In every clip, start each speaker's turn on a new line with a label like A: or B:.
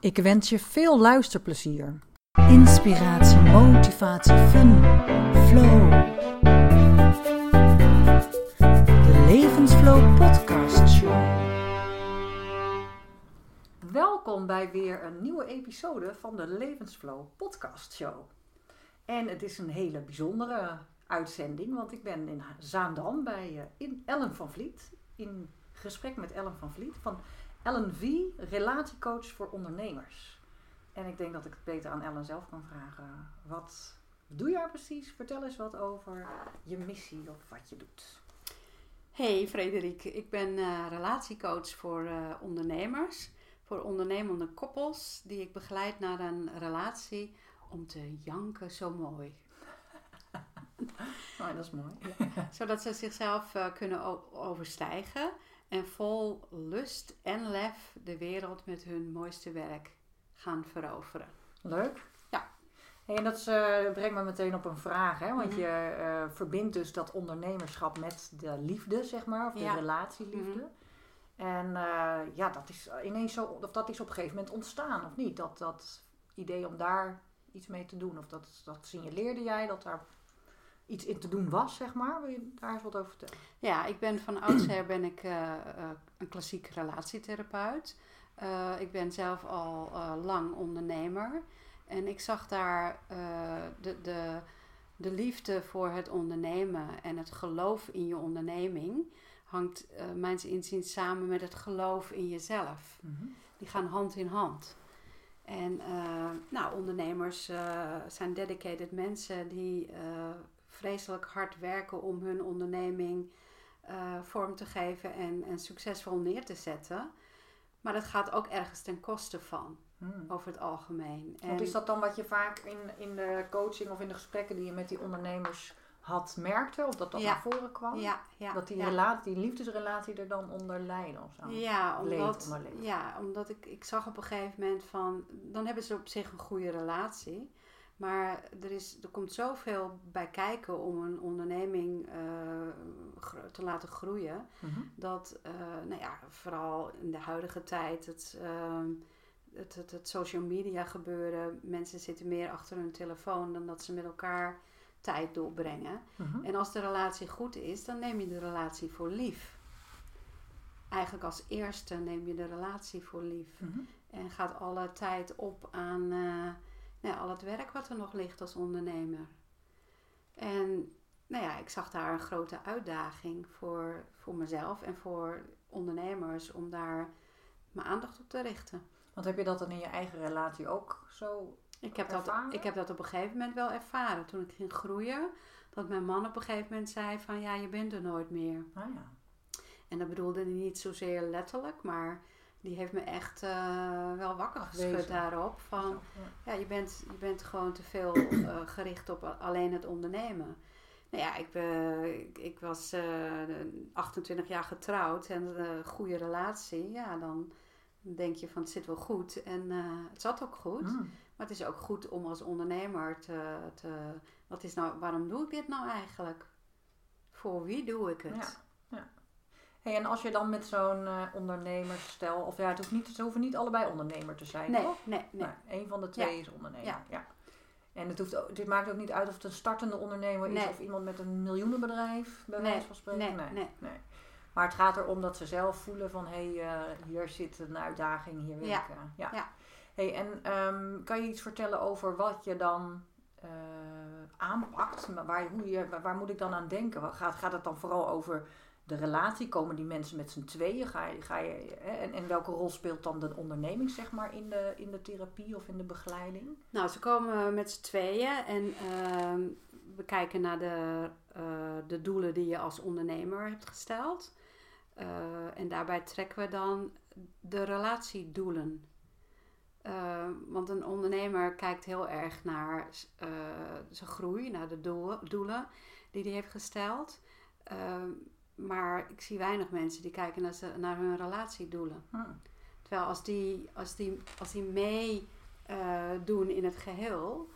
A: Ik wens je veel luisterplezier. Inspiratie, motivatie, fun, flow. De Levensflow Podcast Show. Welkom bij weer een nieuwe episode van de Levensflow Podcast Show. En het is een hele bijzondere uitzending, want ik ben in Zaandam bij eh, Ellen van Vliet. In gesprek met Ellen van Vliet van Ellen V, relatiecoach voor ondernemers. En ik denk dat ik het beter aan Ellen zelf kan vragen. Wat doe jij precies? Vertel eens wat over je missie of wat je doet.
B: Hey Frederik, ik ben eh, relatiecoach voor eh, ondernemers, voor ondernemende koppels die ik begeleid naar een relatie om te janken zo mooi.
A: Oh, dat is mooi.
B: Zodat ze zichzelf eh, kunnen overstijgen en vol lust en lef de wereld met hun mooiste werk gaan veroveren.
A: Leuk.
B: Ja.
A: Hey, en dat eh, brengt me meteen op een vraag, hè? want
B: Mhm.
A: je eh, verbindt dus dat ondernemerschap met de liefde, zeg maar, of de
B: Ja.
A: relatieliefde. En eh, ja, dat is ineens zo, of dat is op een gegeven moment ontstaan, of niet? Dat, dat idee om daar iets mee te doen, of dat, dat signaleerde jij dat daar iets in te doen was, zeg maar. Wil je daar eens wat over vertellen?
B: Ja, ik ben van oudsher ben ik eh, eh, een klassiek relatietherapeut. Eh, ik ben zelf al lang ondernemer. En ik zag daar de, de, de liefde voor het ondernemen en het geloof in je onderneming hangt mijns inziens samen met het geloof in jezelf. Die gaan hand in hand. En nou, ondernemers zijn dedicated mensen die vreselijk hard werken om hun onderneming uh, vorm te geven en, en succesvol neer te zetten. Maar dat gaat ook ergens ten koste van, hmm. over het algemeen.
A: Want is dat dan wat je vaak in, in de coaching of in de gesprekken die je met die ondernemers had, merkte? Of dat dat
B: ja.
A: naar voren kwam?
B: Ja, ja,
A: dat die, relatie, die liefdesrelatie er dan onder lijden of zo?
B: Ja, omdat,
A: leed.
B: ja, omdat ik, ik zag op een gegeven moment van... Dan hebben ze op zich een goede relatie. Maar er, is, er komt zoveel bij kijken om een onderneming uh, te laten groeien.
A: Mm-hmm.
B: Dat, uh, nou ja, vooral in de huidige tijd, het, uh, het, het, het, social media gebeuren. Mensen zitten meer achter hun telefoon dan dat ze met elkaar tijd doorbrengen.
A: Mm-hmm.
B: En als de relatie goed is, dan neem je de relatie voor lief. Eigenlijk als eerste neem je de relatie voor lief.
A: Mm-hmm.
B: En gaat alle tijd op aan nou, al het werk wat er nog ligt als ondernemer. En nou ja, ik zag daar een grote uitdaging voor, voor mezelf en voor ondernemers om daar mijn aandacht op te richten.
A: Want heb je dat dan in je eigen relatie ook zo
B: ik heb, dat, ik heb dat op een gegeven moment wel ervaren. Toen ik ging groeien, dat mijn man op een gegeven moment zei van ja, je bent er nooit meer.
A: Ah, ja.
B: En dat bedoelde hij niet zozeer letterlijk, maar die heeft me echt uh, wel wakker geschud
A: Wezen.
B: daarop. Van ja, je, bent, je bent gewoon te veel uh, gericht op alleen het ondernemen. Nou ja, ik, uh, ik, ik, was 28 jaar getrouwd en een goede relatie. Ja, dan denk je van het zit wel goed. En het zat ook goed.
A: Mm.
B: Maar het is ook goed om als ondernemer te, te. Wat is nou, waarom doe ik dit nou eigenlijk? Voor wie doe ik het?
A: Ja. Hey, en als je dan met zo'n uh, ondernemersstel, of ja, het, hoeft niet, ze hoeven niet allebei ondernemer te zijn,
B: nee,
A: toch?
B: Nee, nee.
A: nee. Een van de twee
B: ja.
A: is ondernemer.
B: Ja.
A: ja. En het, hoeft ook, het maakt ook niet uit of het een startende ondernemer
B: nee.
A: is of iemand met een miljoenenbedrijf, bij
B: nee.
A: wijze van spreken.
B: Nee,
A: nee.
B: nee.
A: nee. Maar het gaat erom dat ze zelf voelen van hé, hey, uh, hier zit een uitdaging, hier wil
B: ja.
A: ik. Uh, ja.
B: ja.
A: Hey, en um, kan je iets vertellen over wat je dan uh, aanpakt? Waar, hoe je, waar, waar, moet ik dan aan denken? Gaat, gaat het dan vooral over de relatie? Komen die mensen met z'n tweeën? Ga je, ga je, hè? En, en welke rol speelt dan de onderneming zeg maar, in, de, in de therapie of in de begeleiding?
B: Nou, ze komen met z'n tweeën en uh, we kijken naar de, uh, de doelen die je als ondernemer hebt gesteld. Uh, en daarbij trekken we dan de relatiedoelen. Uh, want een ondernemer kijkt heel erg naar uh, zijn groei, naar de doelen, doelen die hij heeft gesteld. Ehm, maar ik zie weinig mensen die kijken naar, ze, naar hun relatiedoelen. Hmm. Terwijl als die, als die, als die mee uh, doen in het geheel,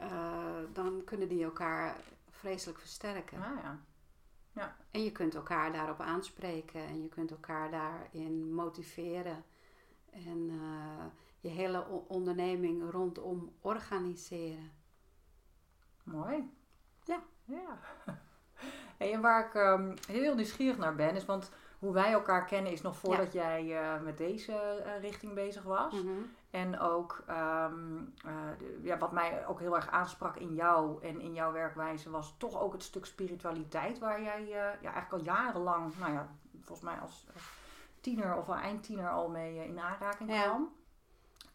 B: uh, dan kunnen die elkaar vreselijk versterken.
A: Ah, ja.
B: Ja. En je kunt elkaar daarop aanspreken en je kunt elkaar daarin motiveren. En uh, je hele onderneming rondom organiseren.
A: Mooi. Ja. Ja. en waar ik um, heel nieuwsgierig naar ben, is want hoe wij elkaar kennen is nog voordat jij uh, met deze uh, richting bezig was. Mm -hmm. En ook um, uh, ja, wat mij ook heel erg aansprak in jou en in jouw werkwijze was toch ook het stuk spiritualiteit waar jij ja, eigenlijk al jarenlang, nou ja, volgens mij als tiener of al eindtiener al mee in aanraking kwam.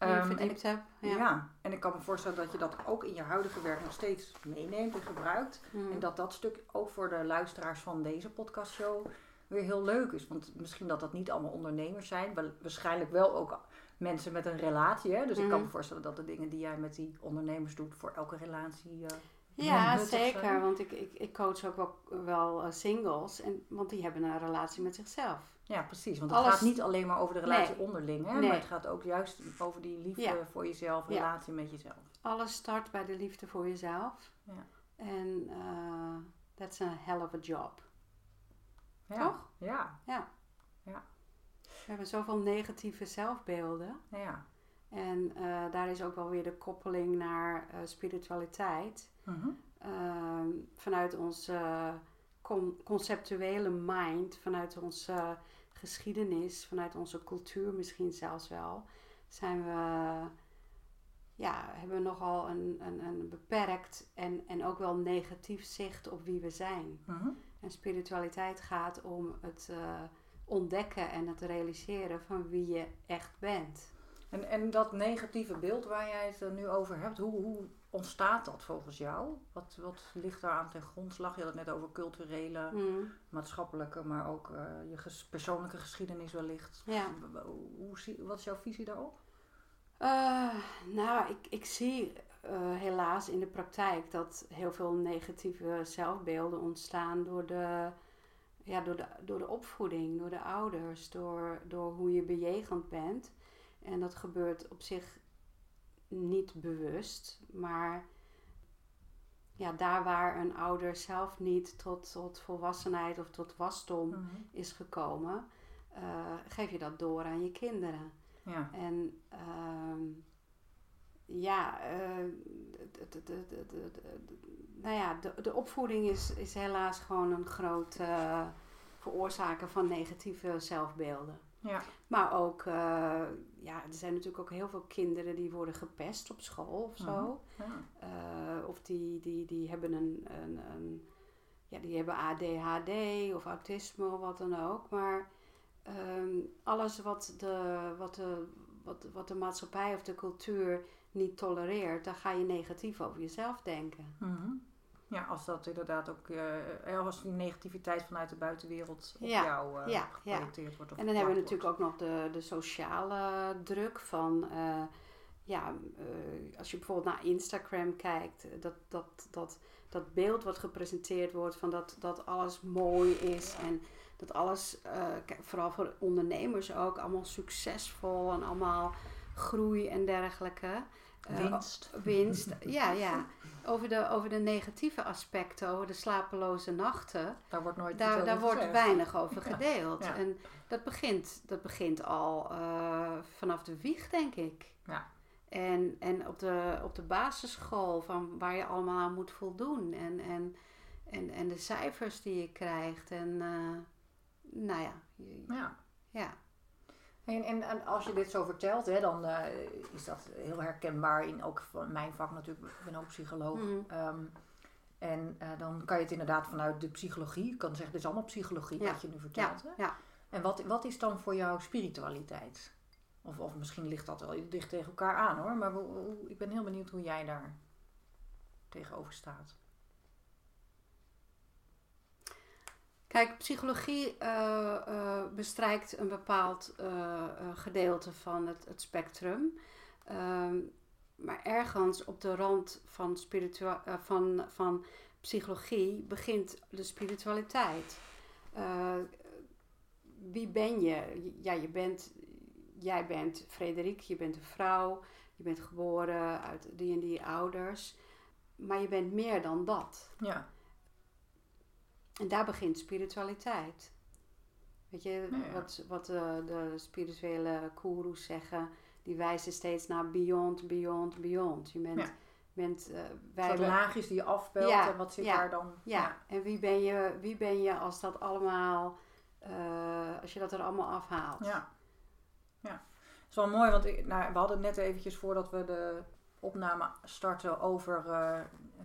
B: Ja. Um, verdiept heb.
A: Ja. ja. en ik kan me voorstellen dat je dat ook in je huidige werk nog steeds meeneemt en gebruikt. Mm. En dat dat stuk ook voor de luisteraars van deze podcastshow weer heel leuk is. Want misschien dat dat niet allemaal ondernemers zijn. Waarschijnlijk wel ook mensen met een relatie. Hè? Dus ik kan me mhm. voorstellen dat de dingen die jij met die ondernemers doet voor elke relatie. Uh,
B: ja, zeker. Want ik, ik, ik coach ook wel, wel uh, singles. En, want die hebben een relatie met zichzelf.
A: Ja, precies. Want het gaat niet alleen maar over de relatie onderling. Hè? Nee. Maar het gaat ook juist over die liefde voor jezelf, relatie met jezelf.
B: Alles start bij de liefde voor jezelf. Ja. En uh, that's a hell of a job.
A: Ja.
B: Toch?
A: Ja.
B: ja.
A: Ja.
B: We hebben zoveel negatieve zelfbeelden.
A: Ja.
B: En uh, daar is ook wel weer de koppeling naar uh, spiritualiteit.
A: Mm
B: uh, vanuit onze con conceptuele mind, vanuit onze geschiedenis, vanuit onze cultuur misschien zelfs wel, zijn we, ja, hebben we nogal een, een, een beperkt en, en ook wel negatief zicht op wie we zijn.
A: Mm
B: en spiritualiteit gaat om het uh, ontdekken en het realiseren van wie je echt bent.
A: En, en dat negatieve beeld waar jij het er nu over hebt, hoe, hoe ontstaat dat volgens jou? Wat, wat ligt daar aan ten grondslag? Je had het net over culturele,
B: mm.
A: maatschappelijke, maar ook uh, je ges persoonlijke geschiedenis wellicht.
B: Ja.
A: Hoe, hoe, wat is jouw visie daarop?
B: Uh, nou, ik, ik zie uh, helaas in de praktijk dat heel veel negatieve zelfbeelden ontstaan door de, ja, door de, door de opvoeding, door de ouders, door, door hoe je bejegend bent. En dat gebeurt op zich niet bewust, maar ja, daar waar een ouder zelf niet tot, tot volwassenheid of tot wasdom
A: mm -hmm.
B: is gekomen, uh, geef je dat door aan je kinderen.
A: Ja.
B: En uh, ja, uh, nou ja, de, de opvoeding is, is helaas gewoon een groot uh, veroorzaker van negatieve zelfbeelden.
A: Ja.
B: Maar ook, uh, ja, er zijn natuurlijk ook heel veel kinderen die worden gepest op school of zo.
A: Ja.
B: of die, die, die hebben een, een, een, ja, die hebben ADHD of autisme of wat dan ook. Maar um, alles wat de, wat, de, wat, wat de maatschappij of de cultuur niet tolereert, dan ga je negatief over jezelf denken.
A: Mm -hmm. Ja, als dat inderdaad ook, uh, als die negativiteit vanuit de buitenwereld op
B: ja,
A: jou uh,
B: ja,
A: geprojecteerd wordt.
B: Of en dan hebben we natuurlijk ook nog de, de sociale druk van, uh, ja, als je bijvoorbeeld naar Instagram kijkt, dat, dat, dat, dat beeld wat gepresenteerd wordt van dat, dat alles mooi is en dat alles, vooral voor ondernemers ook, allemaal succesvol en allemaal groei en dergelijke.
A: Winst.
B: Winst, ja, ja. Over de, over de negatieve aspecten, over de slapeloze nachten.
A: Daar wordt nooit
B: Daar, daar wordt weinig over gedeeld. Ja. En dat begint, dat begint al uh, vanaf de wieg, denk ik.
A: Ja.
B: En, en op, de, op de basisschool, van waar je allemaal aan moet voldoen. En, en, en, en de cijfers die je krijgt. En uh, nou ja.
A: Ja.
B: ja.
A: En, en, en, als je dit zo vertelt, hè, dan uh, is dat heel herkenbaar in ook van mijn vak natuurlijk. Ik ben ook psycholoog.
B: Mm.
A: Um, en uh, dan kan je het inderdaad vanuit de psychologie, je kan zeggen, dit is allemaal psychologie
B: ja.
A: wat je nu vertelt.
B: Ja.
A: Hè?
B: ja.
A: En wat, wat is dan voor jou spiritualiteit? Of, of misschien ligt dat wel dicht tegen elkaar aan hoor, maar ik ben heel benieuwd hoe jij daar tegenover staat.
B: Kijk, psychologie uh, uh, bestrijkt een bepaald uh, gedeelte van het, het spectrum. Ehm, maar ergens op de rand van, eh, van, van psychologie begint de spiritualiteit. Eh, wie ben je? Ja, je bent, jij bent Frederik, je bent een vrouw, je bent geboren uit die en die ouders. Maar je bent meer dan dat.
A: Ja.
B: En daar begint spiritualiteit. Weet je,
A: ja.
B: wat, wat de, de spirituele goeroes zeggen, die wijzen steeds naar beyond, beyond, beyond. Je bent,
A: Ja.
B: bent uh, wij
A: Wat
B: hebben-
A: laagjes die je afbelt
B: Ja,
A: en wat zit daar dan?
B: ja. en wie ben, je, wie ben je als dat allemaal, eh, als je dat er allemaal afhaalt?
A: Ja. ja. Het is wel mooi, want ik, nou, we hadden het net eventjes voordat we de opname starten over... eh,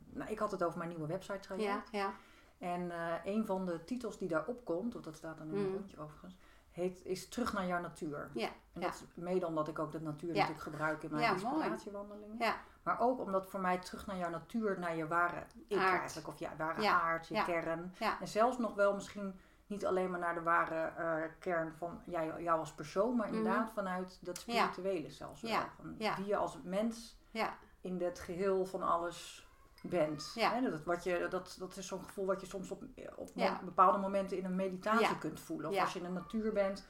A: nou, ik had het over mijn nieuwe website traject.
B: ja, ja.
A: En eh, een van de titels die daarop komt, want dat staat dan in een
B: Mm.
A: rondje overigens, heet, is Terug naar jouw natuur.
B: Ja,
A: En
B: ja.
A: dat is mede omdat ik ook de natuur
B: Ja.
A: natuurlijk gebruik in mijn
B: Ja,
A: inspiratiewandelingen.
B: Ja.
A: Maar ook omdat voor mij terug naar jouw natuur, naar je ware ik
B: Aard.
A: eigenlijk. Of ja, ware
B: Ja,
A: aard, je
B: ja.
A: kern.
B: Ja.
A: En zelfs nog wel misschien niet alleen maar naar de ware eh, kern van jij, jou als persoon, maar
B: Mhm.
A: inderdaad vanuit dat spirituele zelfs wel.
B: Ja,
A: Van
B: ja.
A: Wie je als mens
B: ja,
A: in het geheel van alles bent.
B: Ja.
A: Hè, dat, wat je, dat, dat is zo'n gevoel wat je soms op, op
B: Ja.
A: bepaalde momenten in een meditatie
B: Ja.
A: kunt voelen. Of als je in de natuur bent,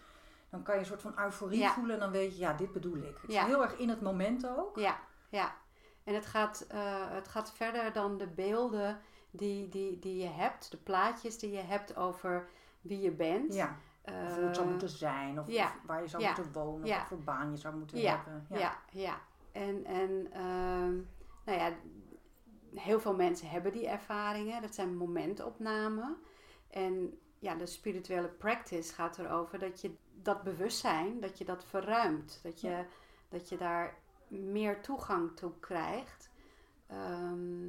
A: dan kan je een soort van euforie voelen en dan weet je, ja, dit bedoel ik. Het is heel erg in het moment ook.
B: ja, ja. En het gaat, eh, het gaat verder dan de beelden die, die, die je hebt, de plaatjes die je hebt over wie je bent.
A: Ja. Of hoe het zou
B: Eh,
A: moeten zijn, of, waar je zou moeten wonen, of wat voor baan je zou moeten hebben.
B: Ja, ja. En, en ehm, nou ja, heel veel mensen hebben die ervaringen. Dat zijn momentopnamen. En ja, de spirituele practice gaat erover dat je dat bewustzijn, dat je dat verruimt. Dat je,
A: Ja.
B: dat je daar meer toegang toe krijgt. Ehm,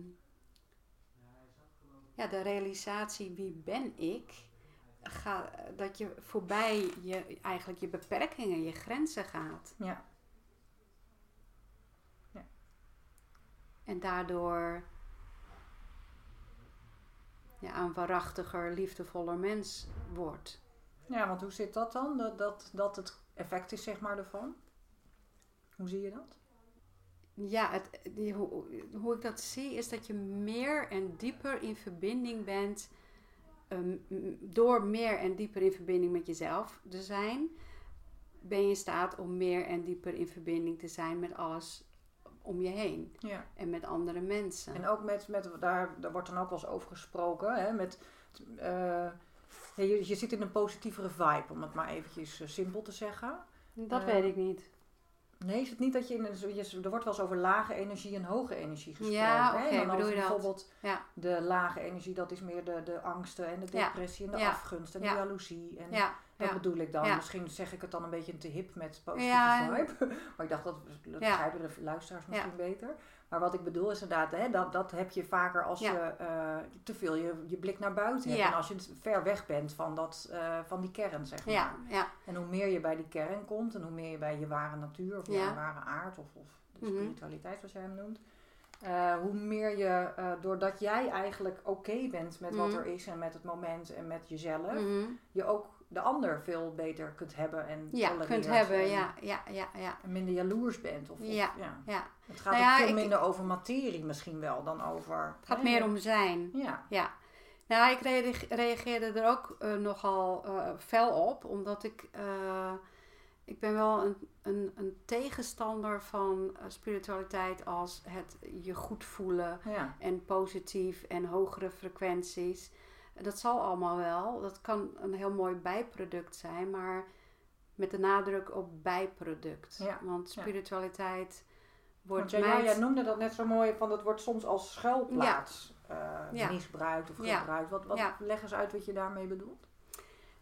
B: ja, de realisatie wie ben ik, ga, dat je voorbij je, eigenlijk je beperkingen, je grenzen gaat.
A: Ja.
B: En daardoor ja, een waarachtiger, liefdevoller mens wordt.
A: ja, want hoe zit dat dan? Dat, dat, dat het effect is, zeg maar, ervan? Hoe zie je dat?
B: Ja, het, die, hoe, hoe ik dat zie is dat je meer en dieper in verbinding bent. ehm, door meer en dieper in verbinding met jezelf te zijn, ben je in staat om meer en dieper in verbinding te zijn met alles om je heen
A: Ja.
B: en met andere mensen.
A: En ook met, met daar, daar wordt dan ook wel eens over gesproken, hè, met, ja, je, je zit in een positievere vibe, om het maar eventjes eh, simpel te zeggen.
B: dat
A: eh,
B: weet ik niet.
A: Nee, is het niet dat je in een, er wordt wel eens over lage energie en hoge energie gesproken.
B: Ja,
A: hè?
B: oké, bedoel je
A: bijvoorbeeld
B: Ja.
A: de lage energie, dat is meer de, de angsten en de
B: Ja.
A: depressie en de
B: Ja.
A: afgunst en de jaloezie. En
B: Ja,
A: dat bedoel ik dan. Misschien zeg ik het dan een beetje te hip met positieve vibe. maar ik dacht dat, dat begrijpen de luisteraars misschien beter. Maar wat ik bedoel is inderdaad, hè, dat, dat heb je vaker als
B: Ja.
A: je eh, te veel je, je blik naar buiten hebt.
B: Ja.
A: En als je ver weg bent van, dat, eh, van die kern, zeg maar.
B: ja, ja,
A: En hoe meer je bij die kern komt en hoe meer je bij je ware natuur of je ware aard of, of de
B: Mhm.
A: spiritualiteit zoals jij hem noemt. eh, hoe meer je, doordat jij eigenlijk oké bent met wat
B: Mhm.
A: er is en met het moment en met jezelf,
B: Mhm.
A: je ook de ander veel beter kunt hebben en
B: ja kunt hebben.
A: en-
B: Ja, ja, ja, ja.
A: En minder jaloers bent. Of, of-
B: Ja.
A: ja. Het gaat
B: Nou
A: ook
B: ja,
A: veel
B: ik-
A: minder over materie misschien wel dan over...
B: Het gaat meer om zijn.
A: Ja,
B: Ja. Nou, ik reage- reageerde er ook eh, nogal eh, fel op, omdat ik. eh, ik ben wel een, een, een tegenstander van spiritualiteit als het je goed voelen
A: ja.
B: en positief en hogere frequenties. Dat zal allemaal wel. Dat kan een heel mooi bijproduct zijn, maar met de nadruk op bijproduct.
A: Ja,
B: Want spiritualiteit wordt
A: Want jij, jij noemde dat net zo mooi, van dat wordt soms als schuilplaats eh, misbruikt of gebruikt. Wat, wat. Leg eens uit wat je daarmee bedoelt.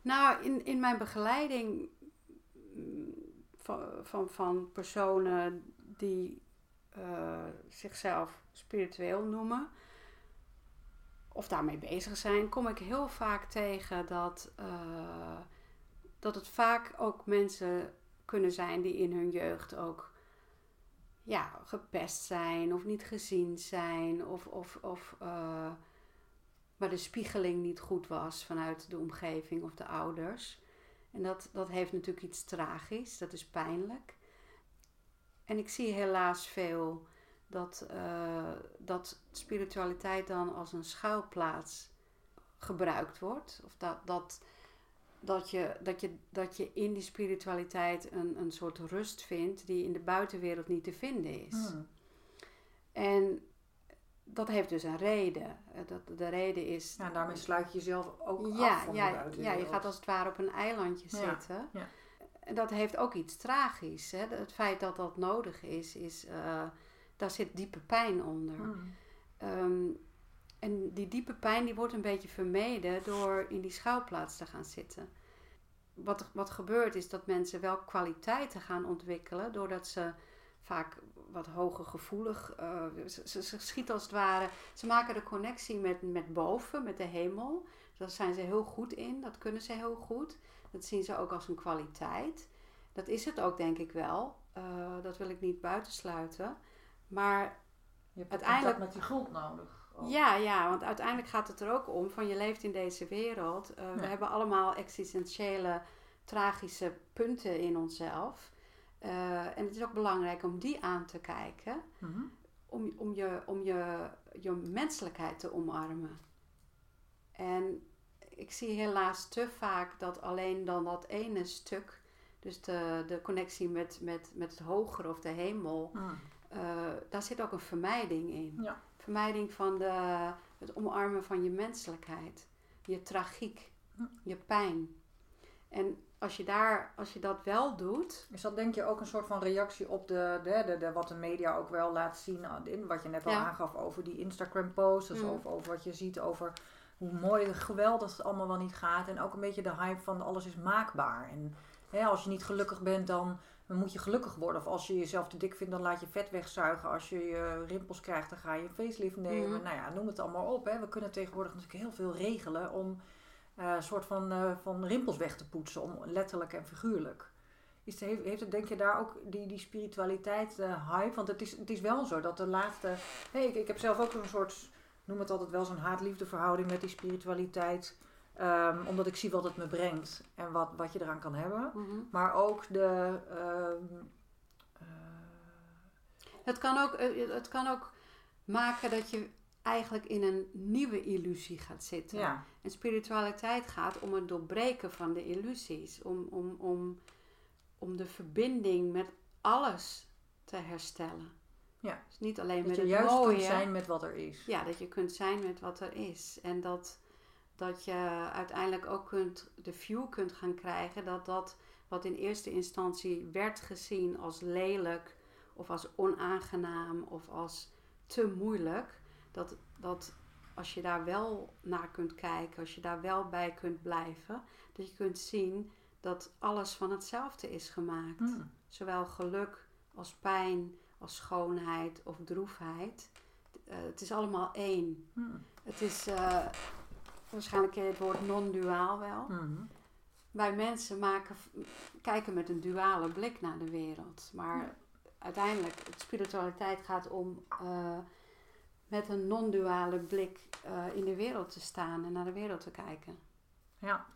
B: Nou, in, in mijn begeleiding van, van, van personen die eh, zichzelf spiritueel noemen of daarmee bezig zijn, kom ik heel vaak tegen dat, eh, dat het vaak ook mensen kunnen zijn die in hun jeugd ook ja, gepest zijn of niet gezien zijn of, of, of eh, waar de spiegeling niet goed was vanuit de omgeving of de ouders. En dat, dat heeft natuurlijk iets tragisch, dat is pijnlijk. en ik zie helaas veel dat, eh, dat spiritualiteit dan als een schuilplaats gebruikt wordt. Of dat, dat, dat, je, dat, je, dat je in die spiritualiteit een, een soort rust vindt die in de buitenwereld niet te vinden is.
A: Hmm.
B: En dat heeft dus een reden. Eh, Dat, de reden is.
A: Ja, en daarmee sluit je jezelf ook af van de
B: ja,
A: buitenwereld.
B: ja, je gaat als het ware op een eilandje
A: Ja,
B: zitten.
A: ja.
B: En dat heeft ook iets tragisch. Hè? Het feit dat dat nodig is, is eh, daar zit diepe pijn onder.
A: Hmm.
B: Ehm, en die diepe pijn die wordt een beetje vermeden door in die schouwplaats te gaan zitten. Wat, wat gebeurt is dat mensen wel kwaliteiten gaan ontwikkelen doordat ze vaak wat hoger gevoelig, ze, ze, ze schieten als het ware, ze maken de connectie met, met boven, met de hemel. Daar zijn ze heel goed in, dat kunnen ze heel goed. Dat zien ze ook als een kwaliteit. Dat is het ook denk ik wel, Eh, dat wil ik niet buitensluiten. Maar
A: Je hebt
B: Uiteindelijk-
A: met die grond nodig. ook.
B: ja, ja, want uiteindelijk gaat het er ook om van je leeft in deze wereld. Eh, We hebben allemaal existentiële, tragische punten in onszelf. Eh, en het is ook belangrijk om die aan te kijken.
A: Mhm.
B: Om, om, je, om je, je menselijkheid te omarmen. En ik zie helaas te vaak dat alleen dan dat ene stuk, dus de, de connectie met, met, met het hogere of de hemel,
A: Hmm.
B: Eh, daar zit ook een vermijding in.
A: Ja.
B: Vermijding van de, het omarmen van je menselijkheid, je tragiek,
A: Hm.
B: je pijn. En als je, daar, als je dat wel doet,
A: Is dat denk je ook een soort van reactie op de, de, de, de- wat de media ook wel laat zien, in, wat je net al
B: Ja.
A: aangaf over die Instagram posts, dus
B: Mm.
A: over, over wat je ziet over hoe mooi en geweldig het allemaal wel niet gaat en ook een beetje de hype van alles is maakbaar. En hè, als je niet gelukkig bent, dan, dan moet je gelukkig worden. Of als je jezelf te dik vindt, dan laat je vet wegzuigen. Als je je rimpels krijgt, dan ga je een facelift nemen.
B: Mhm.
A: Nou ja, noem het allemaal op. Hè. We kunnen tegenwoordig natuurlijk heel veel regelen om eh, een soort van, eh, van rimpels weg te poetsen, om, letterlijk en figuurlijk. Is, heeft, heeft het, denk je, daar ook die, die spiritualiteit, de hype? Want het is, het is wel zo dat de laatste... Hey, ik, ik heb zelf ook een soort, noem het altijd wel, zo'n haat-liefde verhouding met die spiritualiteit. Ehm, omdat ik zie wat het me brengt en wat, wat je eraan kan hebben. Maar ook de... ehm, eh,
B: het kan ook, eh, het kan ook maken dat je eigenlijk in een nieuwe illusie gaat zitten.
A: ja,
B: En spiritualiteit gaat om het doorbreken van de illusies. Om, om, om, om de verbinding met alles te herstellen.
A: Ja.
B: Dus niet alleen
A: dat
B: met
A: je
B: het
A: juist
B: mooie.
A: kunt zijn met wat er is.
B: Ja, dat je kunt zijn met wat er is. En dat, dat je uiteindelijk ook kunt, de view kunt gaan krijgen dat dat wat in eerste instantie werd gezien als lelijk of als onaangenaam of als te moeilijk, dat, dat als je daar wel naar kunt kijken, als je daar wel bij kunt blijven, dat je kunt zien dat alles van hetzelfde is gemaakt.
A: Hmm.
B: Zowel geluk als pijn, als schoonheid of droefheid. Eh, het is allemaal één.
A: Hmm.
B: Het is, eh, waarschijnlijk ken je het woord non-duaal wel.
A: Mhm.
B: Wij mensen maken, kijken met een duale blik naar de wereld. Maar uiteindelijk, de spiritualiteit gaat om eh, met een non-duale blik eh, in de wereld te staan en naar de wereld te kijken.
A: Ja.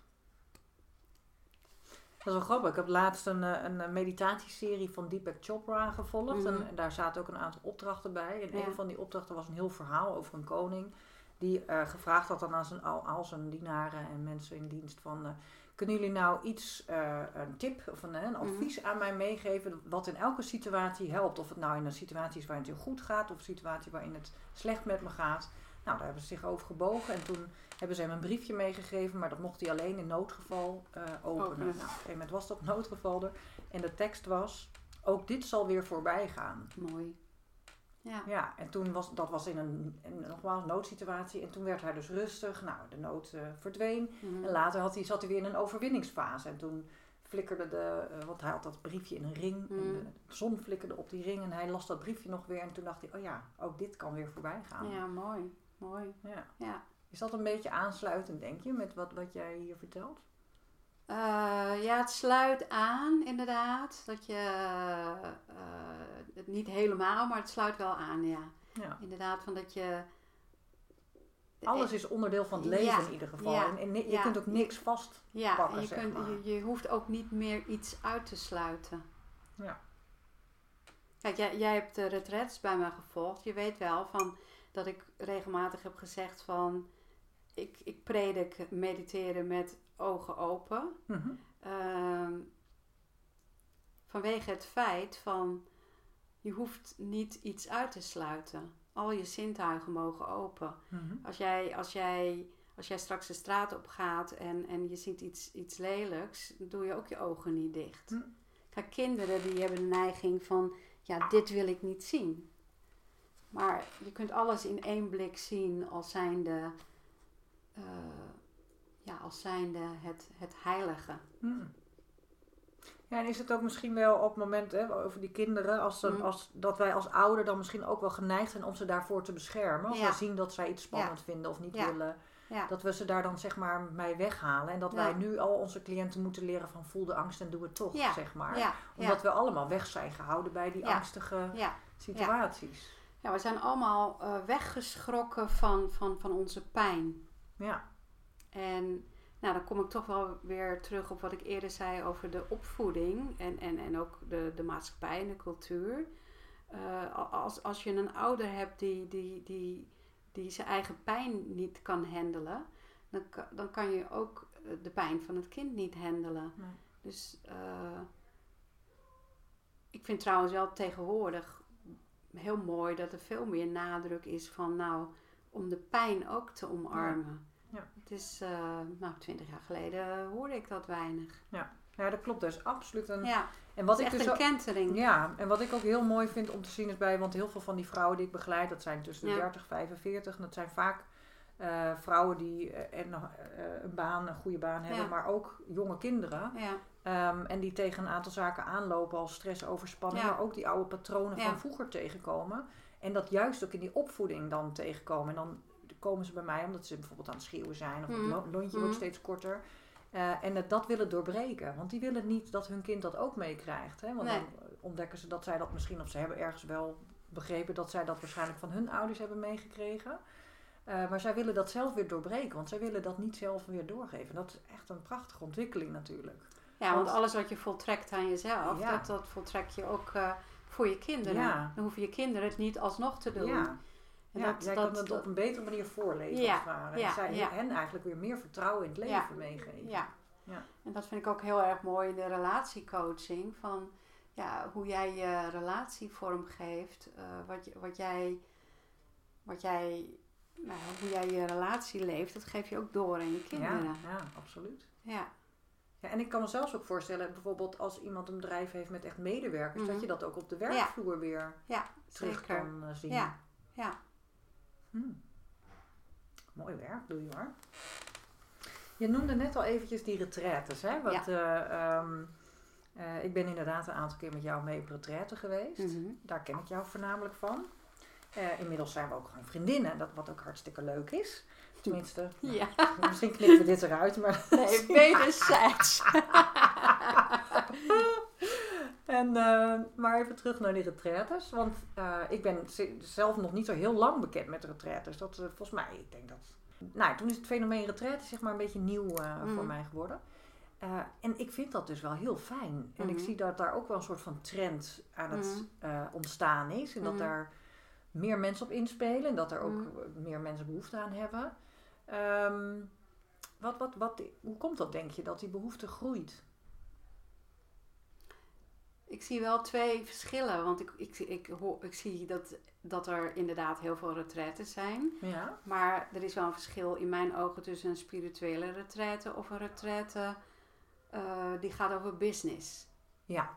A: Dat is wel grappig. Ik heb laatst een, eh, een meditatieserie van Deepak Chopra gevolgd.
B: Mhm.
A: En, en daar zaten ook een aantal opdrachten bij. En
B: Ja.
A: een van die opdrachten was een heel verhaal over een koning. Die eh, gevraagd had dan aan zijn, al, zijn dienaren en mensen in dienst van... eh, kunnen jullie nou iets, eh, een tip of een, een advies aan mij meegeven... wat in elke situatie helpt? Of het nou in een situatie is waarin het heel goed gaat... of een situatie waarin het slecht met me gaat... Nou, daar hebben ze zich over gebogen. En toen hebben ze hem een briefje meegegeven, maar dat mocht hij alleen in noodgeval eh, openen.
B: Openen.
A: Nou, op een gegeven moment was dat noodgeval er. En de tekst was, ook dit zal weer voorbij gaan.
B: Mooi. Ja.
A: Ja, en toen was, dat was in een, in, nogmaals, noodsituatie. En toen werd hij dus rustig. Nou, de nood eh, verdween.
B: Mhm.
A: En later had hij, zat hij weer in een overwinningsfase. En toen flikkerde de, eh, want hij had dat briefje in een ring. En
B: Mm.
A: de zon flikkerde op die ring. En hij las dat briefje nog weer. En toen dacht hij, oh ja, ook dit kan weer voorbij gaan.
B: Ja, mooi. Mooi.
A: ja.
B: Ja.
A: Is dat een beetje aansluitend, denk je, met wat, wat jij hier vertelt?
B: Eh, ja, het sluit aan, inderdaad. Dat je het niet helemaal, maar het sluit wel aan, ja.
A: Ja.
B: Inderdaad, van dat je.
A: Alles is onderdeel van het leven
B: Ja.
A: in ieder geval.
B: Ja.
A: En, je
B: Ja.
A: kunt ook niks vast.
B: Ja, en je,
A: zeg
B: kunt,
A: maar.
B: je, je hoeft ook niet meer iets uit te sluiten.
A: Ja.
B: Kijk, jij, jij hebt de retraites bij me gevolgd. Je weet wel van dat ik regelmatig heb gezegd van ik, ik predik mediteren met ogen open.
A: Mhm.
B: Ehm, vanwege het feit van je hoeft niet iets uit te sluiten. Al je zintuigen mogen open.
A: Mhm.
B: Als jij, als jij, als jij straks de straat op gaat en, en je ziet iets, iets lelijks, doe je ook je ogen niet dicht.
A: Hm.
B: Kijk, kinderen die hebben de neiging van, ja, dit wil ik niet zien. Maar je kunt alles in één blik zien als zijnde, eh, ja, als zijnde het, het heilige.
A: Hmm. Ja, en is het ook misschien wel op het moment hè, over die kinderen, als, ze-
B: Mm.
A: als, dat wij als ouder dan misschien ook wel geneigd zijn om ze daarvoor te beschermen. Als
B: Ja.
A: we zien dat zij iets spannend vinden of niet
B: Ja.
A: willen, dat we ze daar dan zeg maar mee weghalen. En dat wij nu al onze cliënten moeten leren van voel de angst en doe het toch, zeg maar. Omdat we allemaal weg zijn gehouden bij die
B: Ja.
A: angstige
B: ja.
A: situaties.
B: ja, we zijn allemaal eh, weggeschrokken van, van, van onze pijn.
A: Ja.
B: En nou, dan kom ik toch wel weer terug op wat ik eerder zei over de opvoeding en, en, en ook de, de maatschappij en de cultuur. Eh, als, als je een ouder hebt die, die, die, die zijn eigen pijn niet kan handelen, dan, dan kan je ook eh, de pijn van het kind niet handelen.
A: Nee.
B: Dus eh, ik vind trouwens wel tegenwoordig heel mooi dat er veel meer nadruk is van nou om de pijn ook te omarmen.
A: Ja.
B: Het is, eh, nou, twintig jaar geleden hoorde ik dat weinig.
A: ja, dat klopt. Dat is absoluut een...
B: Ja,
A: En
B: wat is
A: ik
B: echt
A: dus
B: een
A: ook-
B: kentering.
A: Ja, en wat ik ook heel mooi vind om te zien is bij, want heel veel van die vrouwen die ik begeleid, dat zijn tussen de
B: Ja.
A: 30 45, en dat zijn vaak eh, vrouwen die eh, en, een baan, een goede baan hebben,
B: Ja.
A: maar ook jonge kinderen.
B: Ja,
A: Ehm, en die tegen een aantal zaken aanlopen als stress, overspanning,
B: Ja.
A: maar ook die oude patronen
B: Ja.
A: van vroeger tegenkomen. En dat juist ook in die opvoeding dan tegenkomen. En dan komen ze bij mij omdat ze bijvoorbeeld aan het schreeuwen zijn of het lo- lontje wordt steeds korter. Eh, en dat willen doorbreken. Want die willen niet dat hun kind dat ook meekrijgt. Want
B: Nee.
A: dan ontdekken ze dat zij dat misschien, of ze hebben ergens wel begrepen dat zij dat waarschijnlijk van hun ouders hebben meegekregen. Eh, maar zij willen dat zelf weer doorbreken, want zij willen dat niet zelf weer doorgeven. Dat is echt een prachtige ontwikkeling natuurlijk.
B: ja want
A: Want-
B: alles wat je voltrekt aan jezelf,
A: Ja.
B: dat, dat voltrek je ook eh, voor je kinderen.
A: Ja.
B: Dan hoeven je kinderen het niet alsnog te doen.
A: Ja,
B: En
A: ja
B: dat-
A: jij
B: dat-
A: kan het
B: dat-
A: op een betere manier voorleven
B: Ja, ja,
A: en zij
B: ja.
A: hen eigenlijk weer meer vertrouwen in het leven
B: Ja.
A: meegeven.
B: Ja.
A: Ja.
B: en dat vind ik ook heel erg mooi in de relatiecoaching. Van ja, hoe jij je relatie vormgeeft, eh, wat, wat jij, wat jij, nou, hoe jij je relatie leeft, dat geef je ook door aan je
A: Ja,
B: kinderen.
A: ja, absoluut.
B: Ja,
A: Ja, en ik kan me zelfs ook voorstellen, bijvoorbeeld als iemand een bedrijf heeft met echt medewerkers,
B: Mhm.
A: dat je dat ook op de werkvloer weer
B: ja,
A: terug
B: zeker.
A: kan eh, zien.
B: Ja, ja.
A: Hmm. Mooi werk, doe je hoor. Je noemde net al eventjes die retraites, hè?
B: Ja.
A: eh, ehm, eh, ik ben inderdaad een aantal keer met jou mee op retraite geweest.
B: Mhm.
A: Daar ken ik jou voornamelijk van. Eh, inmiddels zijn we ook gewoon vriendinnen, dat, wat ook hartstikke leuk is. Tenminste, nou,
B: Ja,
A: misschien knippen we dit eruit, maar...
B: nee, wederzijds.
A: En, eh, maar even terug naar die retraites. Want eh, ik ben zelf nog niet zo heel lang bekend met retraites. Dat eh, volgens mij, ik denk dat... Nou, toen is het fenomeen retraite zeg maar een beetje nieuw voor
B: Mhm.
A: mij geworden. En ik vind dat dus wel heel fijn. En ik
B: Mhm.
A: zie dat daar ook wel een soort van trend aan het
B: Mhm.
A: eh, ontstaan is. En dat
B: Mhm.
A: daar meer mensen op inspelen. En dat er ook eh, meer mensen behoefte aan hebben. Ehm, wat, wat, wat, hoe komt dat, denk je, dat die behoefte groeit?
B: Ik zie wel twee verschillen, want ik, ik, ik, hoor, ik zie dat, dat er inderdaad heel veel retraites zijn.
A: Ja?
B: Maar er is wel een verschil in mijn ogen tussen een spirituele retraite of een retraite eh, die gaat over business.
A: Ja.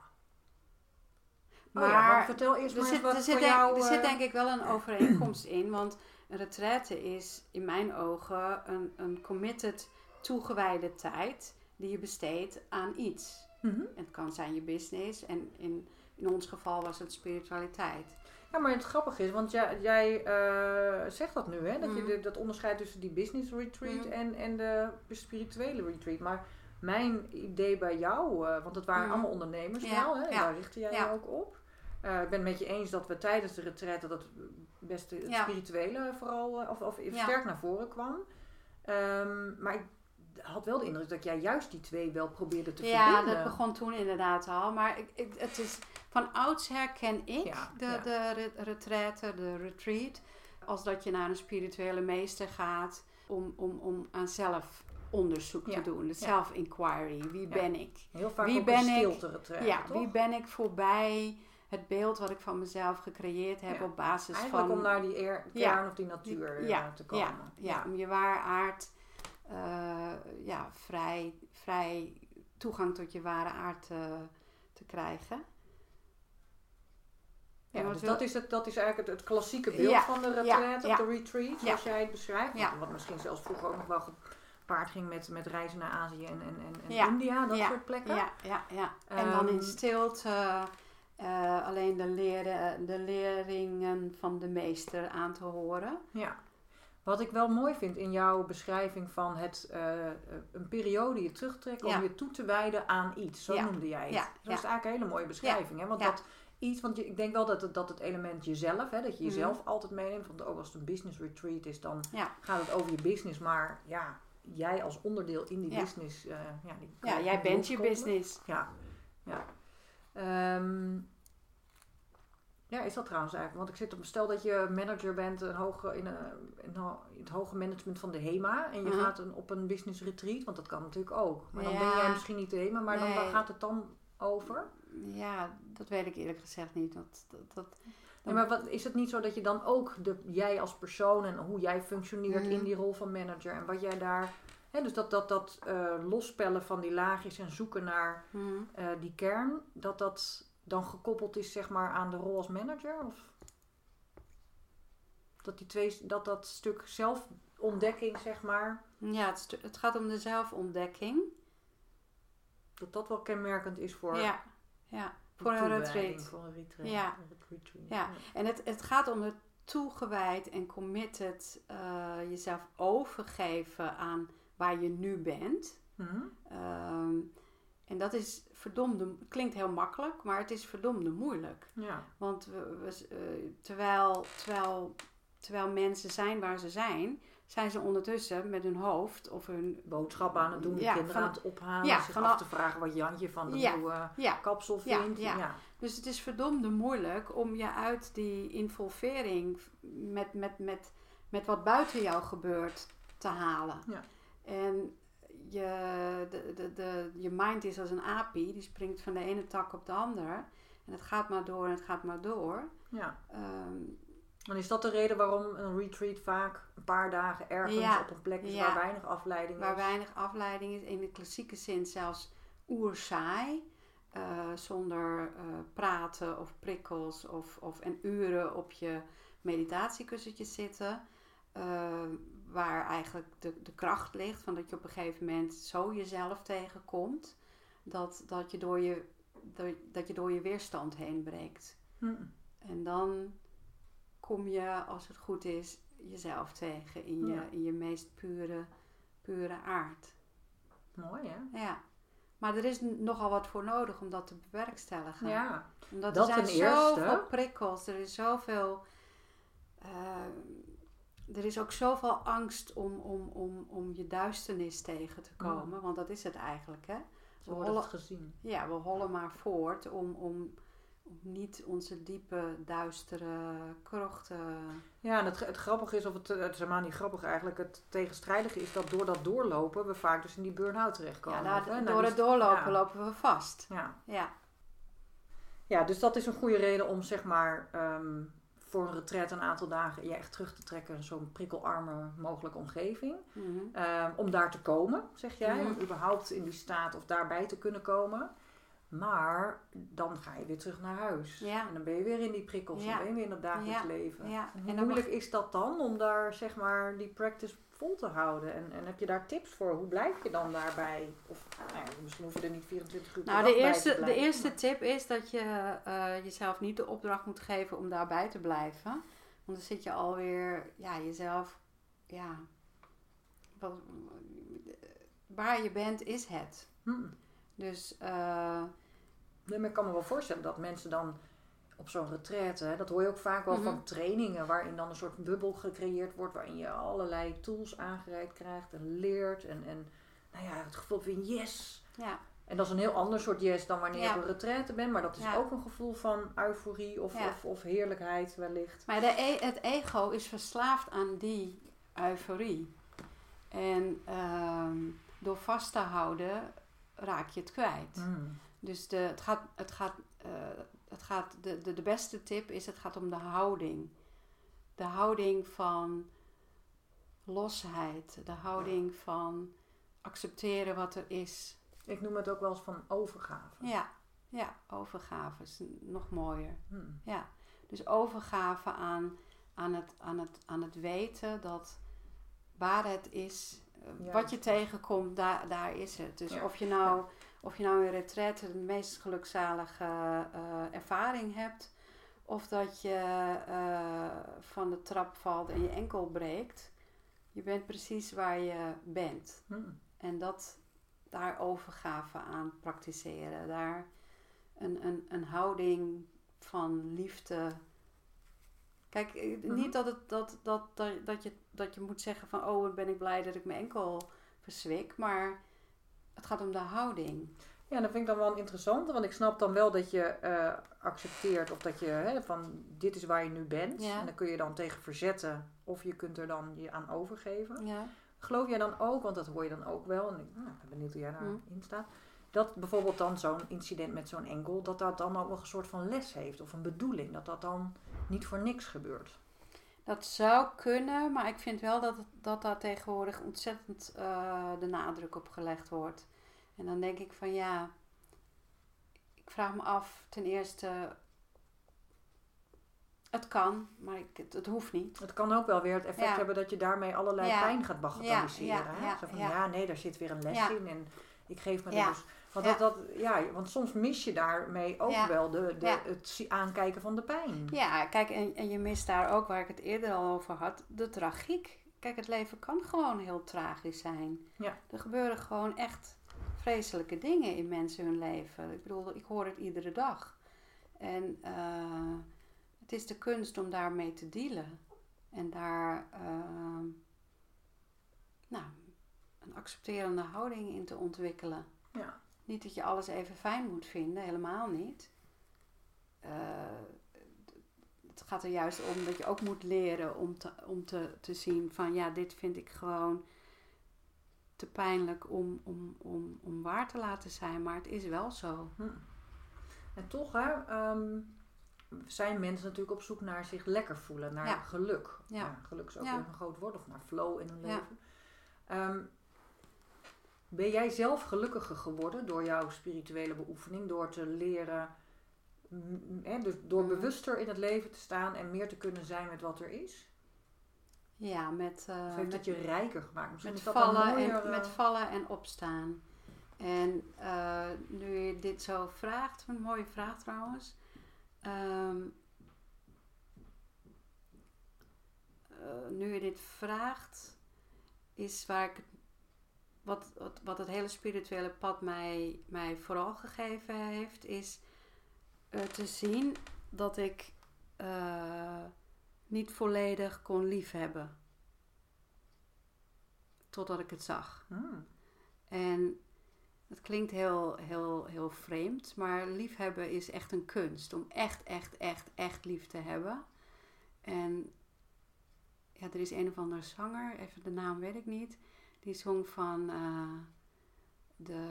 B: Maar
A: oh ja, maar vertel eerst
B: er
A: maar
B: zit,
A: wat
B: er, zit
A: voor
B: denk,
A: jou...
B: er zit
A: eh,
B: denk ik wel een overeenkomst in, want een retraite is in mijn ogen een, een committed, toegewijde tijd die je besteedt aan iets.
A: Mhm.
B: Het kan zijn je business en in, in ons geval was het spiritualiteit.
A: Ja, maar het grappige is, want jij, jij eh, zegt dat nu, hè? Dat je
B: Mhm.
A: de, dat onderscheid tussen die business retreat
B: Mhm.
A: en, en de spirituele retreat. Maar mijn idee bij jou, eh, want het waren allemaal ondernemers
B: Ja,
A: wel, hè? En
B: ja.
A: daar richtte jij
B: Ja.
A: je ook op. Eh, ik ben het met je eens dat we tijdens de retraite dat best het spirituele vooral, of, of sterk naar voren kwam. Ehm, maar ik had wel de indruk dat jij juist die twee wel probeerde te
B: Ja,
A: verbinden.
B: dat begon toen inderdaad al. Maar ik, ik, het is, van oudsher ken ik
A: Ja,
B: de,
A: ja.
B: de re- retraite, de retreat, als dat je naar een spirituele meester gaat om, om, om aan zelfonderzoek
A: Ja,
B: te doen. De
A: ja.
B: self-inquiry. Wie
A: Ja.
B: ben ik?
A: Heel vaak
B: Wie ben
A: een stilte retraite,
B: ja,
A: toch?
B: wie ben ik voorbij het beeld wat ik van mezelf gecreëerd heb
A: Ja.
B: op basis
A: Eigenlijk
B: van...
A: om naar die eer,
B: Ja.
A: kern of die natuur
B: ja,
A: eh, te komen.
B: Ja, ja, om je waar aard, eh, ja, vrij, vrij toegang tot je ware aard te, te krijgen.
A: Ja, dus
B: wil-
A: dat is, het, dat is eigenlijk het, het klassieke beeld
B: Ja,
A: van de retraite
B: ja.
A: of de retreat, zoals jij het beschrijft.
B: Ja.
A: Wat misschien zelfs vroeger ook nog wel gepaard ging met, met reizen naar Azië en, en, en. India, dat soort plekken.
B: Ja, ja, ja. En dan in
A: Ehm,
B: stilte eh, alleen de, leren, de leringen van de meester aan te horen.
A: Ja. Wat ik wel mooi vind in jouw beschrijving van het, eh, eh, een periode je terugtrekken
B: Ja.
A: om je toe te wijden aan iets. Zo
B: Ja.
A: noemde jij het.
B: Ja,
A: Dat is eigenlijk een hele mooie beschrijving. Hè? Want dat iets, want je, ik denk wel dat het, dat het element jezelf, hè, dat je
B: Mhm.
A: jezelf altijd meeneemt. Want ook als het een business retreat is, dan gaat het over je business. Maar ja, jij als onderdeel in die business. eh, ja, die
B: jij bent je business.
A: Ja, ja. Ehm, ja, is dat trouwens eigenlijk? Want ik zit op, stel dat je manager bent een hoge, in, een, in, het hoge management van de HEMA en je
B: Mhm.
A: gaat een, op een business retreat, want dat kan natuurlijk ook. Maar dan ben jij misschien niet de HEMA, maar dan, waar gaat het dan over?
B: Ja, dat weet ik eerlijk gezegd niet. Dat, dat, dat,
A: Ja, maar wat, is het niet zo dat je dan ook, de, jij als persoon en hoe jij functioneert
B: Mhm.
A: in die rol van manager en wat jij daar... Hè, dus dat, dat, dat eh, lospellen van die laagjes en zoeken naar
B: Mhm.
A: eh, die kern, dat dat dan gekoppeld is zeg maar aan de rol als manager? Of dat die twee, dat dat stuk zelfontdekking zeg maar,
B: Ja, het, stu- het gaat om de zelfontdekking.
A: dat dat wel kenmerkend is voor
B: Ja, ja. voor een retreat.
A: Voor een retreat.
B: Ja.
A: een retreat.
B: Ja. En het, het gaat om het toegewijd en committed eh, jezelf overgeven aan waar je nu bent.
A: Mhm.
B: Ehm, en dat is verdomde, klinkt heel makkelijk, maar het is verdomde moeilijk.
A: ja.
B: Want we, we- eh, terwijl, terwijl, terwijl mensen zijn waar ze zijn, zijn ze ondertussen met hun hoofd of hun.
A: Boodschappen aan het doen,
B: Ja,
A: kinderen
B: van-
A: aan het ophalen,
B: ja,
A: zich af te vragen wat Jantje van de
B: Ja.
A: nieuwe
B: Ja,
A: kapsel vindt.
B: ja.
A: ja.
B: dus het is verdomde moeilijk om je uit die involvering met, met, met, met wat buiten jou gebeurt te halen.
A: Ja.
B: En je, de, de, de, je mind is als een apie, die springt van de ene tak op de andere. En het gaat maar door en het gaat maar door.
A: ja.
B: Ehm,
A: En is dat de reden waarom een retreat vaak een paar dagen ergens
B: Ja.
A: op een plek is
B: Ja.
A: waar weinig afleiding
B: waar
A: is?
B: weinig afleiding is, in de klassieke zin zelfs oerzaai. eh zonder eh, praten of prikkels of, of en uren op je meditatiekussentje zitten. eh, waar eigenlijk de, de kracht ligt van dat je op een gegeven moment zo jezelf tegenkomt. Dat, dat, je, door je, dat, dat je door je weerstand heen breekt.
A: Hm.
B: En dan kom je, als het goed is, jezelf tegen in je,
A: Ja.
B: in je meest pure, pure aard.
A: Mooi hè?
B: Ja. Maar er is nogal wat voor nodig om dat te bewerkstelligen.
A: Ja.
B: Omdat
A: dat
B: er zijn zoveel prikkels, er is zoveel... eh, er is ook zoveel angst om, om, om, om je duisternis tegen te komen. Want dat is het eigenlijk, hè? We hollen,
A: het gezien.
B: ja, we hollen maar voort om, om, om niet onze diepe, duistere krochten...
A: Ja, en het, het grappige is, of het, het is helemaal niet grappig eigenlijk, het tegenstrijdige is dat door dat doorlopen we vaak dus in die burn-out terechtkomen.
B: Ja, daar-
A: nou,
B: door het doorlopen
A: ja.
B: lopen we vast.
A: Ja.
B: Ja,
A: ja, dus dat is een goede reden om zeg maar ehm, voor een retret een aantal dagen je echt terug te trekken in zo'n prikkelarme mogelijke omgeving.
B: Mhm.
A: Ehm, om daar te komen, zeg jij,
B: Mhm.
A: om überhaupt in die staat of daarbij te kunnen komen. Maar dan ga je weer terug naar huis.
B: Ja.
A: En dan ben je weer in die prikkels,
B: Ja.
A: dan ben je weer in het dagelijks
B: Ja.
A: leven. En hoe moeilijk is dat dan om daar zeg maar die practice vol te houden? En, en heb je daar tips voor? Hoe blijf je dan daarbij? Of nou ja, misschien hoef je er niet 24 uur per
B: Nou,
A: dag
B: de
A: bij
B: eerste,
A: te
B: de
A: blijven.
B: eerste tip is dat je eh, jezelf niet de opdracht moet geven om daarbij te blijven. Want dan zit je alweer, ja, jezelf, ja, wat, waar je bent is het.
A: Hm.
B: Dus,
A: Nee, maar ik kan me wel voorstellen dat mensen dan op zo'n retraite, hè, dat hoor je ook vaak wel
B: Mhm.
A: van trainingen, waarin dan een soort bubbel gecreëerd wordt, waarin je allerlei tools aangereikt krijgt en leert. En, en nou ja, het gevoel van yes.
B: ja,
A: En dat is een heel ander soort yes dan wanneer
B: Ja.
A: je op een retraite bent. Maar dat is
B: Ja.
A: ook een gevoel van euforie of,
B: Ja.
A: of, of heerlijkheid wellicht.
B: Maar de e- het ego is verslaafd aan die euforie. En ehm, door vast te houden raak je het kwijt.
A: Mm.
B: Dus de, het gaat, het gaat, eh, het gaat de, de, de beste tip is, het gaat om de houding. De houding van losheid. De houding van accepteren wat er is.
A: Ik noem het ook wel eens van overgave.
B: Ja, ja overgave is nog mooier.
A: Mm.
B: Ja, dus overgave aan, aan, het, aan, het, aan het weten dat waar het is, eh, wat je tegenkomt, daar, daar is het. Dus
A: Ja.
B: of je nou, of je nou in retraite de meest gelukzalige eh, ervaring hebt, of dat je eh, van de trap valt en je enkel breekt, je bent precies waar je bent.
A: Mm.
B: En dat daar overgave aan praktiseren. Daar een, een, een houding van liefde. Kijk, eh,
A: Mhm.
B: niet dat, het, dat, dat, dat, dat, je, dat je moet zeggen van... oh, wat ben ik blij dat ik mijn enkel verzwik. Maar het gaat om de houding.
A: Ja, dat vind ik dan wel interessant. Want ik snap dan wel dat je eh, accepteert of dat je hè, van dit is waar je nu bent.
B: Ja.
A: En dan kun je dan tegen verzetten of je kunt er dan je aan overgeven.
B: Ja,
A: Geloof jij dan ook, want dat hoor je dan ook wel, en ik nou, ben benieuwd hoe jij daarin
B: Hm.
A: staat, dat bijvoorbeeld dan zo'n incident met zo'n enkel, dat dat dan ook nog een soort van les heeft of een bedoeling, dat dat dan niet voor niks gebeurt.
B: Dat zou kunnen. Maar ik vind wel dat dat daar tegenwoordig ontzettend eh, de nadruk op gelegd wordt. En dan denk ik van ja... Ik vraag me af ten eerste... Het kan, maar ik, het, het hoeft niet.
A: Het kan ook wel weer het effect
B: Ja.
A: hebben dat je daarmee allerlei
B: Ja.
A: pijn gaat bagatelliseren.
B: Ja, ja,
A: hè?
B: ja,
A: Zo van,
B: ja.
A: ja. nee, daar zit weer een les in en ik geef me er dus... Want,
B: Ja.
A: dat, dat, ja, want soms mis je daarmee ook
B: Ja.
A: wel de, de,
B: Ja.
A: het aankijken van de pijn.
B: Ja, kijk, en, en je mist daar ook, waar ik het eerder al over had, de tragiek. Kijk, het leven kan gewoon heel tragisch zijn.
A: Ja.
B: Er gebeuren gewoon echt vreselijke dingen in mensen hun leven. Ik bedoel, ik hoor het iedere dag. En eh, het is de kunst om daarmee te dealen. En daar ehm, nou, een accepterende houding in te ontwikkelen.
A: Ja.
B: Niet dat je alles even fijn moet vinden, helemaal niet. Eh, het gaat er juist om dat je ook moet leren om, te, om te, te zien van ja, dit vind ik gewoon te pijnlijk om, om, om, om waar te laten zijn, maar het is wel zo.
A: Hm. En toch hè, ehm, zijn mensen natuurlijk op zoek naar zich lekker voelen, naar
B: Ja.
A: geluk.
B: Ja.
A: geluk is ook
B: Ja.
A: weer een groot woord, of naar flow in hun leven. Ehm, ben jij zelf gelukkiger geworden door jouw spirituele beoefening, door te leren, mm, hè, dus door
B: Mhm.
A: bewuster in het leven te staan en meer te kunnen zijn met wat er is?
B: Ja, met,
A: Of heeft
B: met,
A: dat je rijker gemaakt? Misschien
B: met, vallen
A: mooier,
B: en,
A: eh,
B: met vallen en opstaan. En eh, nu je dit zo vraagt, een mooie vraag trouwens. Ehm, eh, nu je dit vraagt, is waar ik, wat, wat, wat het hele spirituele pad mij, mij vooral gegeven heeft, is eh, te zien dat ik eh, niet volledig kon liefhebben. Totdat ik het zag.
A: hmm.
B: En het klinkt heel, heel, heel vreemd, maar liefhebben is echt een kunst. Om echt, echt, echt, echt lief te hebben. En ja, er is een of andere zanger, even de naam weet ik niet, die zong van eh the,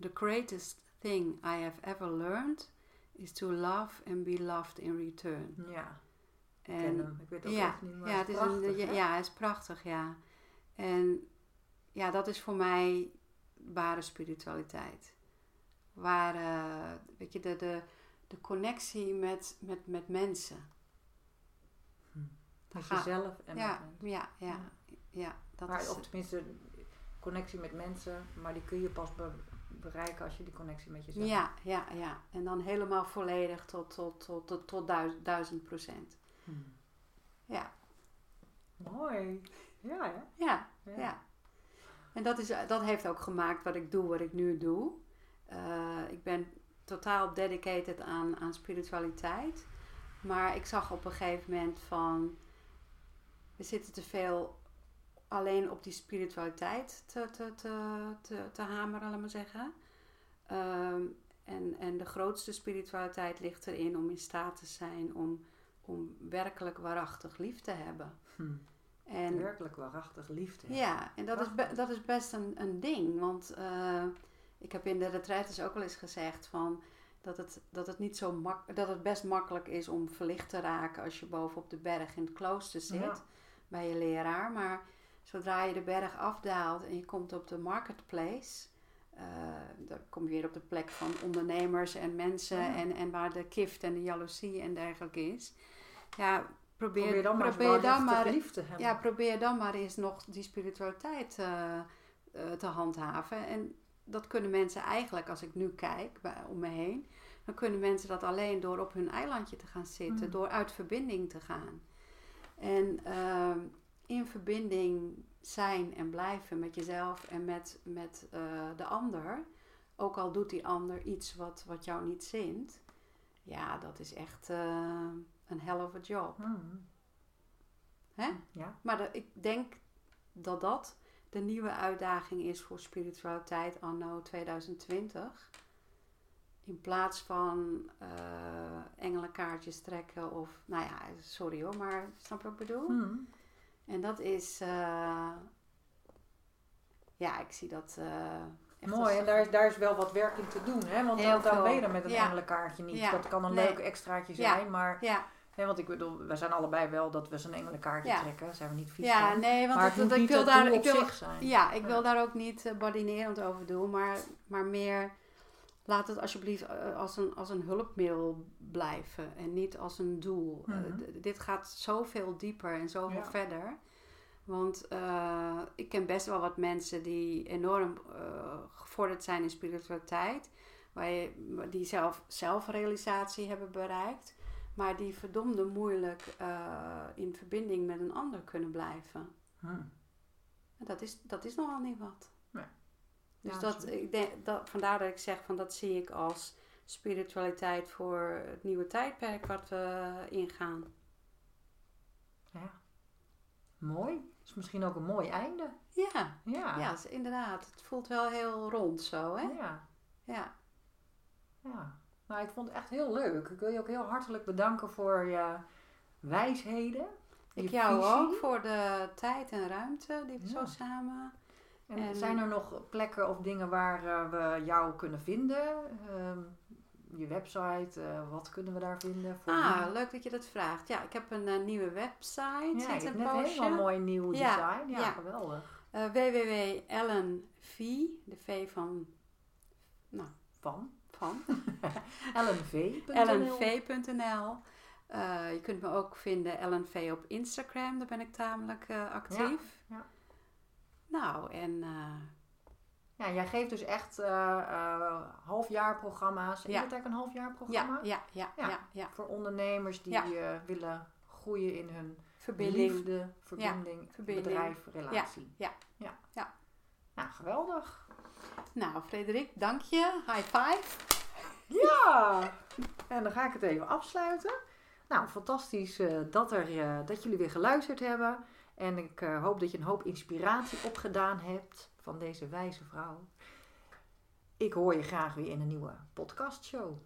B: the greatest thing I have ever learned is to love and be loved in return.
A: Ja, ik
B: En
A: ken hem. Ik weet ook
B: ja,
A: niet, maar
B: ja, het is
A: prachtig,
B: een, ja, ja, hij is prachtig, ja. En ja, dat is voor mij ware spiritualiteit. Ware, weet je, de, de, de connectie met, met, met mensen.
A: Met
B: Ga-
A: jezelf en
B: ja,
A: met mensen.
B: ja, ja, ja, dat
A: maar,
B: is...
A: of tenminste, connectie met mensen, maar die kun je pas be- bereiken als je die connectie met jezelf
B: Ja, ja, ja. En dan helemaal volledig tot, tot, tot, tot, tot duizend, duizend procent.
A: Hmm.
B: Ja,
A: Mooi. Ja, ja.
B: ja,
A: Ja.
B: ja. En dat, is, dat heeft ook gemaakt wat ik doe, wat ik nu doe. Eh, ik ben totaal dedicated aan, aan spiritualiteit. Maar ik zag op een gegeven moment van... We zitten te veel alleen op die spiritualiteit te, te, te, te, te hameren, laat maar zeggen. Ehm, en, en de grootste spiritualiteit ligt erin om in staat te zijn om, om werkelijk waarachtig lief te hebben.
A: Hm.
B: En,
A: Werkelijk waarachtig liefde.
B: ja, en dat is, be- dat is best een, een ding. Want eh, ik heb in de retraites ook al eens gezegd van dat het, dat het niet zo mak dat het best makkelijk is om verlicht te raken als je boven op de berg in het klooster zit
A: Ja.
B: bij je leraar. Maar zodra je de berg afdaalt en je komt op de marketplace, eh dan kom je weer op de plek van ondernemers en mensen
A: Ja.
B: en, en waar de kift en de jaloezie en dergelijke is. Ja, probeer,
A: Probeer dan maar,
B: probeer dan maar
A: te hebben.
B: ja, probeer dan maar eens nog die spiritualiteit eh, eh, te handhaven. En dat kunnen mensen eigenlijk, als ik nu kijk bij, om me heen, dan kunnen mensen dat alleen door op hun eilandje te gaan zitten,
A: Mm.
B: door uit verbinding te gaan. En ehm, in verbinding zijn en blijven met jezelf en met, met eh, de ander, ook al doet die ander iets wat, wat jou niet zint, ja, dat is echt eh, een hell of a job.
A: Hm.
B: Hè?
A: Ja.
B: Maar de- ik denk dat dat de nieuwe uitdaging is voor spiritualiteit anno 2020. In plaats van eh engelenkaartjes trekken of, nou ja, sorry hoor, maar snap je wat ik bedoel?
A: Hm.
B: En dat is, eh, ja, ik zie dat eh, echt
A: Mooi,
B: als-
A: en daar is, daar is wel wat werk in te doen, hè? Want
B: Heel
A: dan, ben je met een
B: Ja.
A: engelenkaartje niet.
B: Ja.
A: Dat kan een
B: Nee.
A: leuk extraatje
B: Ja.
A: zijn, maar...
B: Ja,
A: Hè, want ik bedoel, wij zijn allebei wel dat we zo'n engelenkaartje
B: Ja.
A: trekken. Zijn we niet vies
B: ja
A: van.
B: nee, want
A: maar
B: dat,
A: het moet
B: dat- ik
A: niet
B: wil
A: het
B: daar, ik
A: op
B: wil,
A: zich zijn.
B: Ja, ik wil daar ook niet eh, badinerend over doen, maar, maar meer laat het alsjeblieft eh, als een, als een hulpmiddel blijven en niet als een doel. Eh,
A: Mhm.
B: dit gaat zoveel dieper en zoveel
A: Ja.
B: verder. Want eh, ik ken best wel wat mensen die enorm eh, gevorderd zijn in spiritualiteit, waar je, die zelf zelfrealisatie hebben bereikt, maar die verdomde moeilijk eh, in verbinding met een ander kunnen blijven.
A: Hm.
B: En Dat is, dat is nogal niet wat.
A: Nee.
B: Dus
A: Ja,
B: dat, ik denk, dat, vandaar dat ik zeg van dat zie ik als spiritualiteit voor het nieuwe tijdperk wat we ingaan.
A: Ja. Mooi. is misschien ook een mooi einde.
B: Ja,
A: Ja.
B: ja. inderdaad. Het voelt wel heel rond zo, hè?
A: Ja.
B: Ja.
A: ja. Nou, ik vond het echt heel leuk. Ik wil je ook heel hartelijk bedanken voor je wijsheden.
B: Ik
A: je
B: jou
A: visie.
B: ook voor de tijd en ruimte die we
A: Ja.
B: zo samen...
A: En,
B: En-
A: zijn er nog plekken of dingen waar eh, we jou kunnen vinden? Ehm, je website, eh, wat kunnen we daar vinden? Voor
B: Ah,
A: wie?
B: leuk dat je dat vraagt. Ja, ik heb een eh, nieuwe website
A: ja, net een
B: poosje.
A: helemaal mooi nieuw
B: Ja,
A: design. Ja,
B: ja.
A: geweldig.
B: Www.ellenv, de V van... Nou,
A: Van
B: van...
A: lnv.nl.
B: lnv.nl. Je kunt me ook vinden LNV op Instagram, daar ben ik tamelijk actief. Nou, en eh,
A: Ja, jij geeft dus echt eh eh, halfjaarprogramma's. Is
B: Ja.
A: het eigenlijk een halfjaarprogramma?
B: ja, ja, ja,
A: Ja.
B: ja,
A: Voor ondernemers die willen groeien in hun
B: Verbinding.
A: liefde, verbinding,
B: verbinding.
A: bedrijf, relatie.
B: ja,
A: ja.
B: ja.
A: Nou, geweldig.
B: Nou, Frederik, dank je. High five.
A: Ja! En dan ga ik het even afsluiten. Nou, fantastisch dat, er, dat jullie weer geluisterd hebben. En ik eh, hoop dat je een hoop inspiratie opgedaan hebt van deze wijze vrouw. Ik hoor je graag weer in een nieuwe podcastshow.